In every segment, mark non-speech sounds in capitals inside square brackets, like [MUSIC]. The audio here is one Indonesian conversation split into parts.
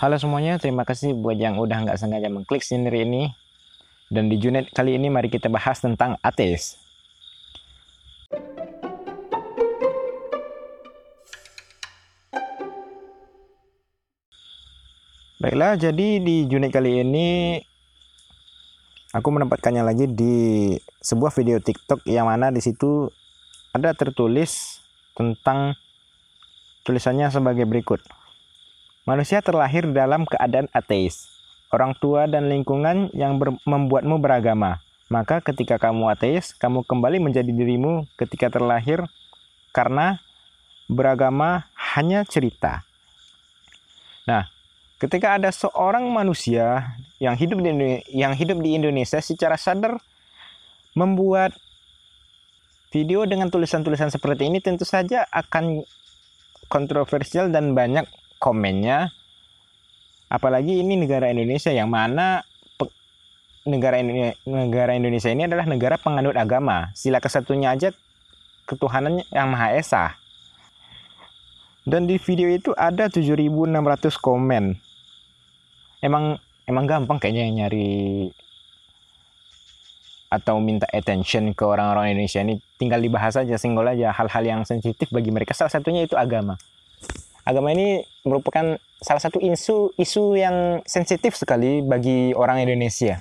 Halo semuanya, terima kasih buat yang udah nggak sengaja mengklik sendiri ini. Dan di Junet kali ini mari kita bahas tentang ateis. Baiklah, jadi di Junet kali ini aku menempatkannya lagi di sebuah video TikTok yang mana di situ ada tertulis tentang tulisannya sebagai berikut. Manusia terlahir dalam keadaan ateis. Orang tua dan lingkungan yang ber membuatmu beragama. Maka ketika kamu ateis, kamu kembali menjadi dirimu ketika terlahir karena beragama hanya cerita. Nah, ketika ada seorang manusia yang hidup di yang hidup di Indonesia secara sadar membuat video dengan tulisan-tulisan seperti ini tentu saja akan kontroversial dan banyak komennya. Apalagi ini negara Indonesia yang mana negara Indonesia, negara Indonesia ini adalah negara penganut agama. Sila kesatunya aja ketuhanan yang maha esa. Dan di video itu ada 7600 komen. Emang emang gampang kayaknya nyari atau minta attention ke orang-orang Indonesia ini. Tinggal dibahas aja single aja hal-hal yang sensitif bagi mereka. Salah satunya itu agama agama ini merupakan salah satu isu isu yang sensitif sekali bagi orang Indonesia.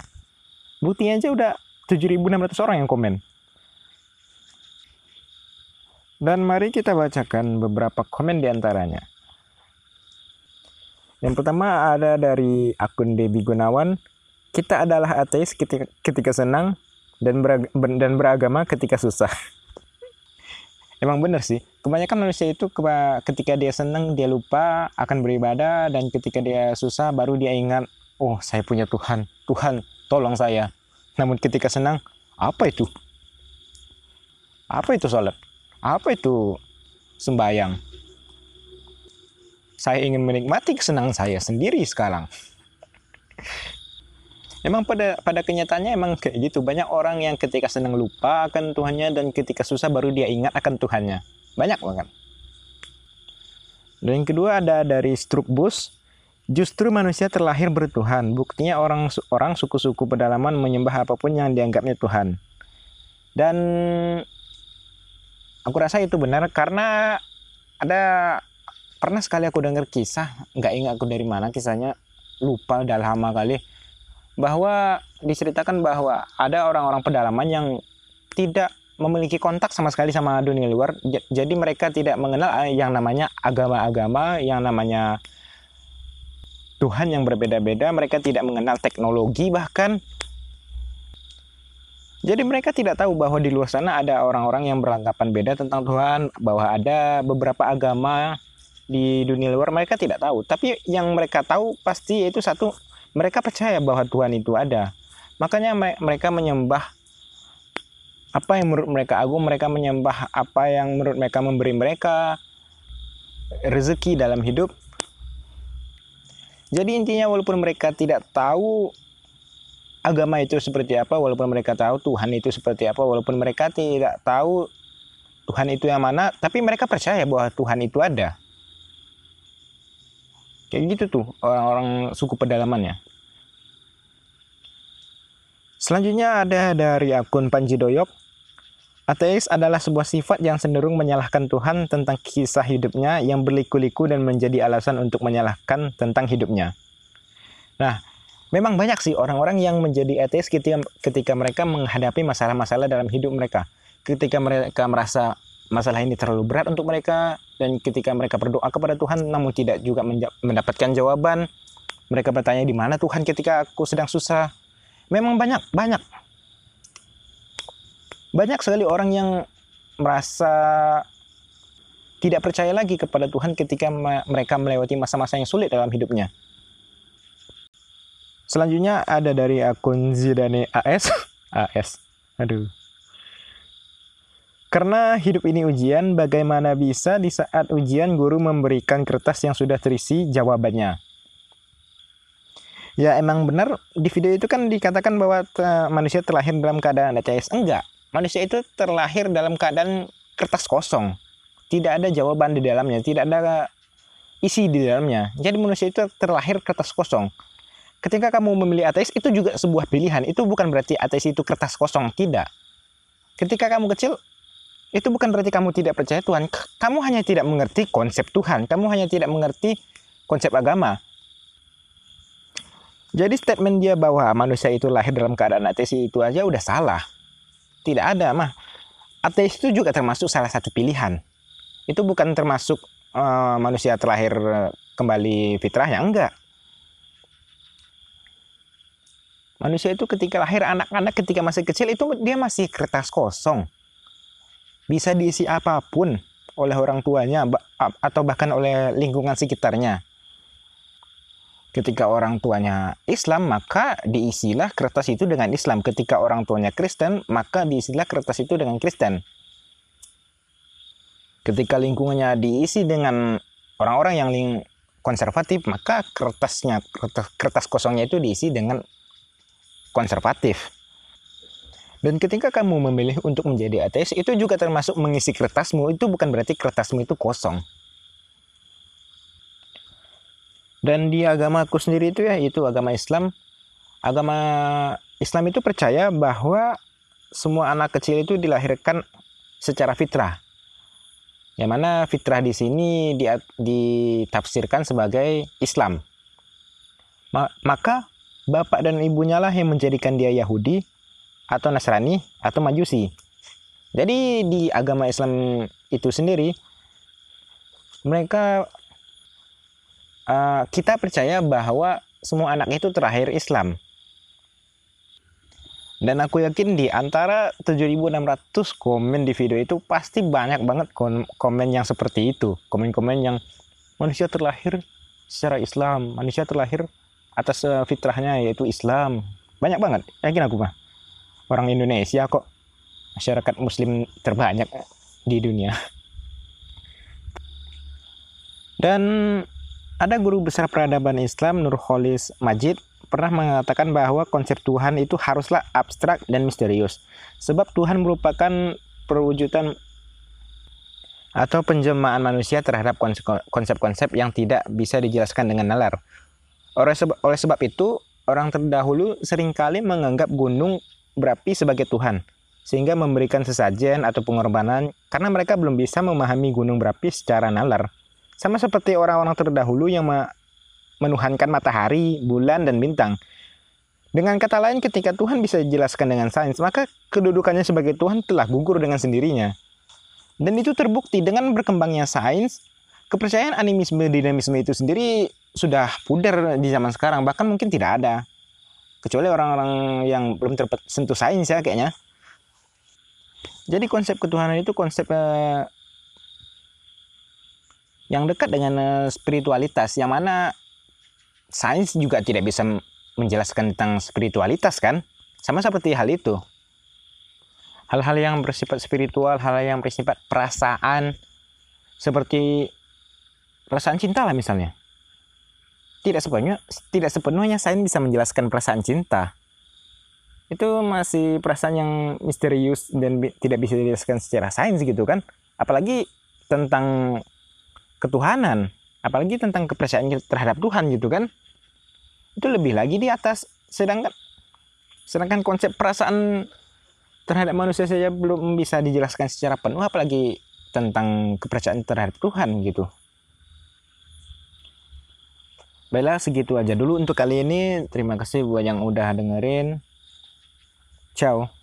Buktinya aja udah 7.600 orang yang komen. Dan mari kita bacakan beberapa komen di antaranya. Yang pertama ada dari akun Debi Gunawan. Kita adalah ateis ketika, ketika senang dan, dan beragama ketika susah. [LAUGHS] emang bener sih. Kebanyakan manusia itu ketika dia senang dia lupa akan beribadah dan ketika dia susah baru dia ingat oh saya punya Tuhan. Tuhan tolong saya. Namun ketika senang apa itu? Apa itu sholat? Apa itu sembayang saya ingin menikmati kesenangan saya sendiri sekarang Emang pada pada kenyataannya emang kayak gitu. Banyak orang yang ketika senang lupa akan Tuhannya dan ketika susah baru dia ingat akan Tuhannya. Banyak banget. Dan yang kedua ada dari Strukbus. Justru manusia terlahir bertuhan. Buktinya orang orang suku-suku pedalaman menyembah apa pun yang dianggapnya Tuhan. Dan aku rasa itu benar karena ada pernah sekali aku dengar kisah, nggak ingat aku dari mana kisahnya, lupa udah lama kali bahwa diceritakan bahwa ada orang-orang pedalaman yang tidak memiliki kontak sama sekali sama dunia luar. Jadi mereka tidak mengenal eh, yang namanya agama-agama, yang namanya Tuhan yang berbeda-beda. Mereka tidak mengenal teknologi bahkan. Jadi mereka tidak tahu bahwa di luar sana ada orang-orang yang beranggapan beda tentang Tuhan, bahwa ada beberapa agama di dunia luar mereka tidak tahu. Tapi yang mereka tahu pasti itu satu mereka percaya bahwa Tuhan itu ada. Makanya mereka menyembah apa yang menurut mereka agung, mereka menyembah apa yang menurut mereka memberi mereka rezeki dalam hidup. Jadi intinya walaupun mereka tidak tahu agama itu seperti apa, walaupun mereka tahu Tuhan itu seperti apa, walaupun mereka tidak tahu Tuhan itu yang mana, tapi mereka percaya bahwa Tuhan itu ada. Kayak gitu tuh orang-orang suku pedalamannya. Selanjutnya ada dari akun Panji Doyok. Ateis adalah sebuah sifat yang cenderung menyalahkan Tuhan tentang kisah hidupnya yang berliku-liku dan menjadi alasan untuk menyalahkan tentang hidupnya. Nah, memang banyak sih orang-orang yang menjadi ateis ketika, ketika mereka menghadapi masalah-masalah dalam hidup mereka. Ketika mereka merasa masalah ini terlalu berat untuk mereka, dan ketika mereka berdoa kepada Tuhan namun tidak juga mendapatkan jawaban mereka bertanya di mana Tuhan ketika aku sedang susah memang banyak banyak banyak sekali orang yang merasa tidak percaya lagi kepada Tuhan ketika mereka melewati masa-masa yang sulit dalam hidupnya. Selanjutnya ada dari akun Zidane AS. [LAUGHS] AS. Aduh. Karena hidup ini ujian, bagaimana bisa di saat ujian guru memberikan kertas yang sudah terisi jawabannya? Ya emang benar di video itu kan dikatakan bahwa manusia terlahir dalam keadaan ATS. Enggak, manusia itu terlahir dalam keadaan kertas kosong. Tidak ada jawaban di dalamnya, tidak ada isi di dalamnya. Jadi manusia itu terlahir kertas kosong. Ketika kamu memilih ateis itu juga sebuah pilihan. Itu bukan berarti ateis itu kertas kosong, tidak. Ketika kamu kecil itu bukan berarti kamu tidak percaya Tuhan. Kamu hanya tidak mengerti konsep Tuhan. Kamu hanya tidak mengerti konsep agama. Jadi statement dia bahwa manusia itu lahir dalam keadaan ateis itu aja udah salah. Tidak ada mah. Ateis itu juga termasuk salah satu pilihan. Itu bukan termasuk uh, manusia terlahir kembali fitrahnya enggak. Manusia itu ketika lahir anak-anak ketika masih kecil itu dia masih kertas kosong. Bisa diisi apa pun oleh orang tuanya atau bahkan oleh lingkungan sekitarnya. Ketika orang tuanya Islam maka diisilah kertas itu dengan Islam. Ketika orang tuanya Kristen maka diisilah kertas itu dengan Kristen. Ketika lingkungannya diisi dengan orang-orang yang ling konservatif maka kertasnya kertas, kertas kosongnya itu diisi dengan konservatif dan ketika kamu memilih untuk menjadi ateis itu juga termasuk mengisi kertasmu itu bukan berarti kertasmu itu kosong dan di agamaku sendiri itu ya, itu agama Islam. Agama Islam itu percaya bahwa semua anak kecil itu dilahirkan secara fitrah. Yang mana fitrah di sini ditafsirkan sebagai Islam. Maka bapak dan ibunya lah yang menjadikan dia Yahudi atau Nasrani atau Majusi. Jadi di agama Islam itu sendiri mereka uh, kita percaya bahwa semua anak itu terakhir Islam. Dan aku yakin di antara 7.600 komen di video itu pasti banyak banget komen yang seperti itu. Komen-komen yang manusia terlahir secara Islam, manusia terlahir atas uh, fitrahnya yaitu Islam. Banyak banget, yakin aku mah. Orang Indonesia kok masyarakat muslim terbanyak di dunia. Dan ada guru besar peradaban Islam Nurholis Majid pernah mengatakan bahwa konsep Tuhan itu haruslah abstrak dan misterius. Sebab Tuhan merupakan perwujudan atau penjelmaan manusia terhadap konsep-konsep yang tidak bisa dijelaskan dengan nalar. Oleh sebab itu, orang terdahulu sering kali menganggap gunung berapi sebagai Tuhan, sehingga memberikan sesajen atau pengorbanan karena mereka belum bisa memahami gunung berapi secara nalar. Sama seperti orang-orang terdahulu yang menuhankan matahari, bulan, dan bintang. Dengan kata lain, ketika Tuhan bisa dijelaskan dengan sains, maka kedudukannya sebagai Tuhan telah gugur dengan sendirinya. Dan itu terbukti dengan berkembangnya sains, kepercayaan animisme dinamisme itu sendiri sudah pudar di zaman sekarang, bahkan mungkin tidak ada. Kecuali orang-orang yang belum tersentuh sains ya kayaknya. Jadi konsep ketuhanan itu konsep eh, yang dekat dengan uh, spiritualitas. Yang mana sains juga tidak bisa menjelaskan tentang spiritualitas kan? Sama seperti hal itu. Hal-hal yang bersifat spiritual hal yang bersifat perasaan seperti perasaan cinta lah misalnya tidak sepenuhnya tidak sepenuhnya sains bisa menjelaskan perasaan cinta. Itu masih perasaan yang misterius dan tidak bisa dijelaskan secara sains gitu kan. Apalagi tentang ketuhanan apalagi tentang kepercayaan terhadap Tuhan gitu kan. Itu lebih lagi di atas. Sedangkan sedangkan konsep perasaan terhadap manusia saja belum bisa dijelaskan secara penuh apalagi tentang kepercayaan terhadap Tuhan gitu Baiklah segitu aja dulu untuk kali ini. Terima kasih buat yang udah dengerin. Ciao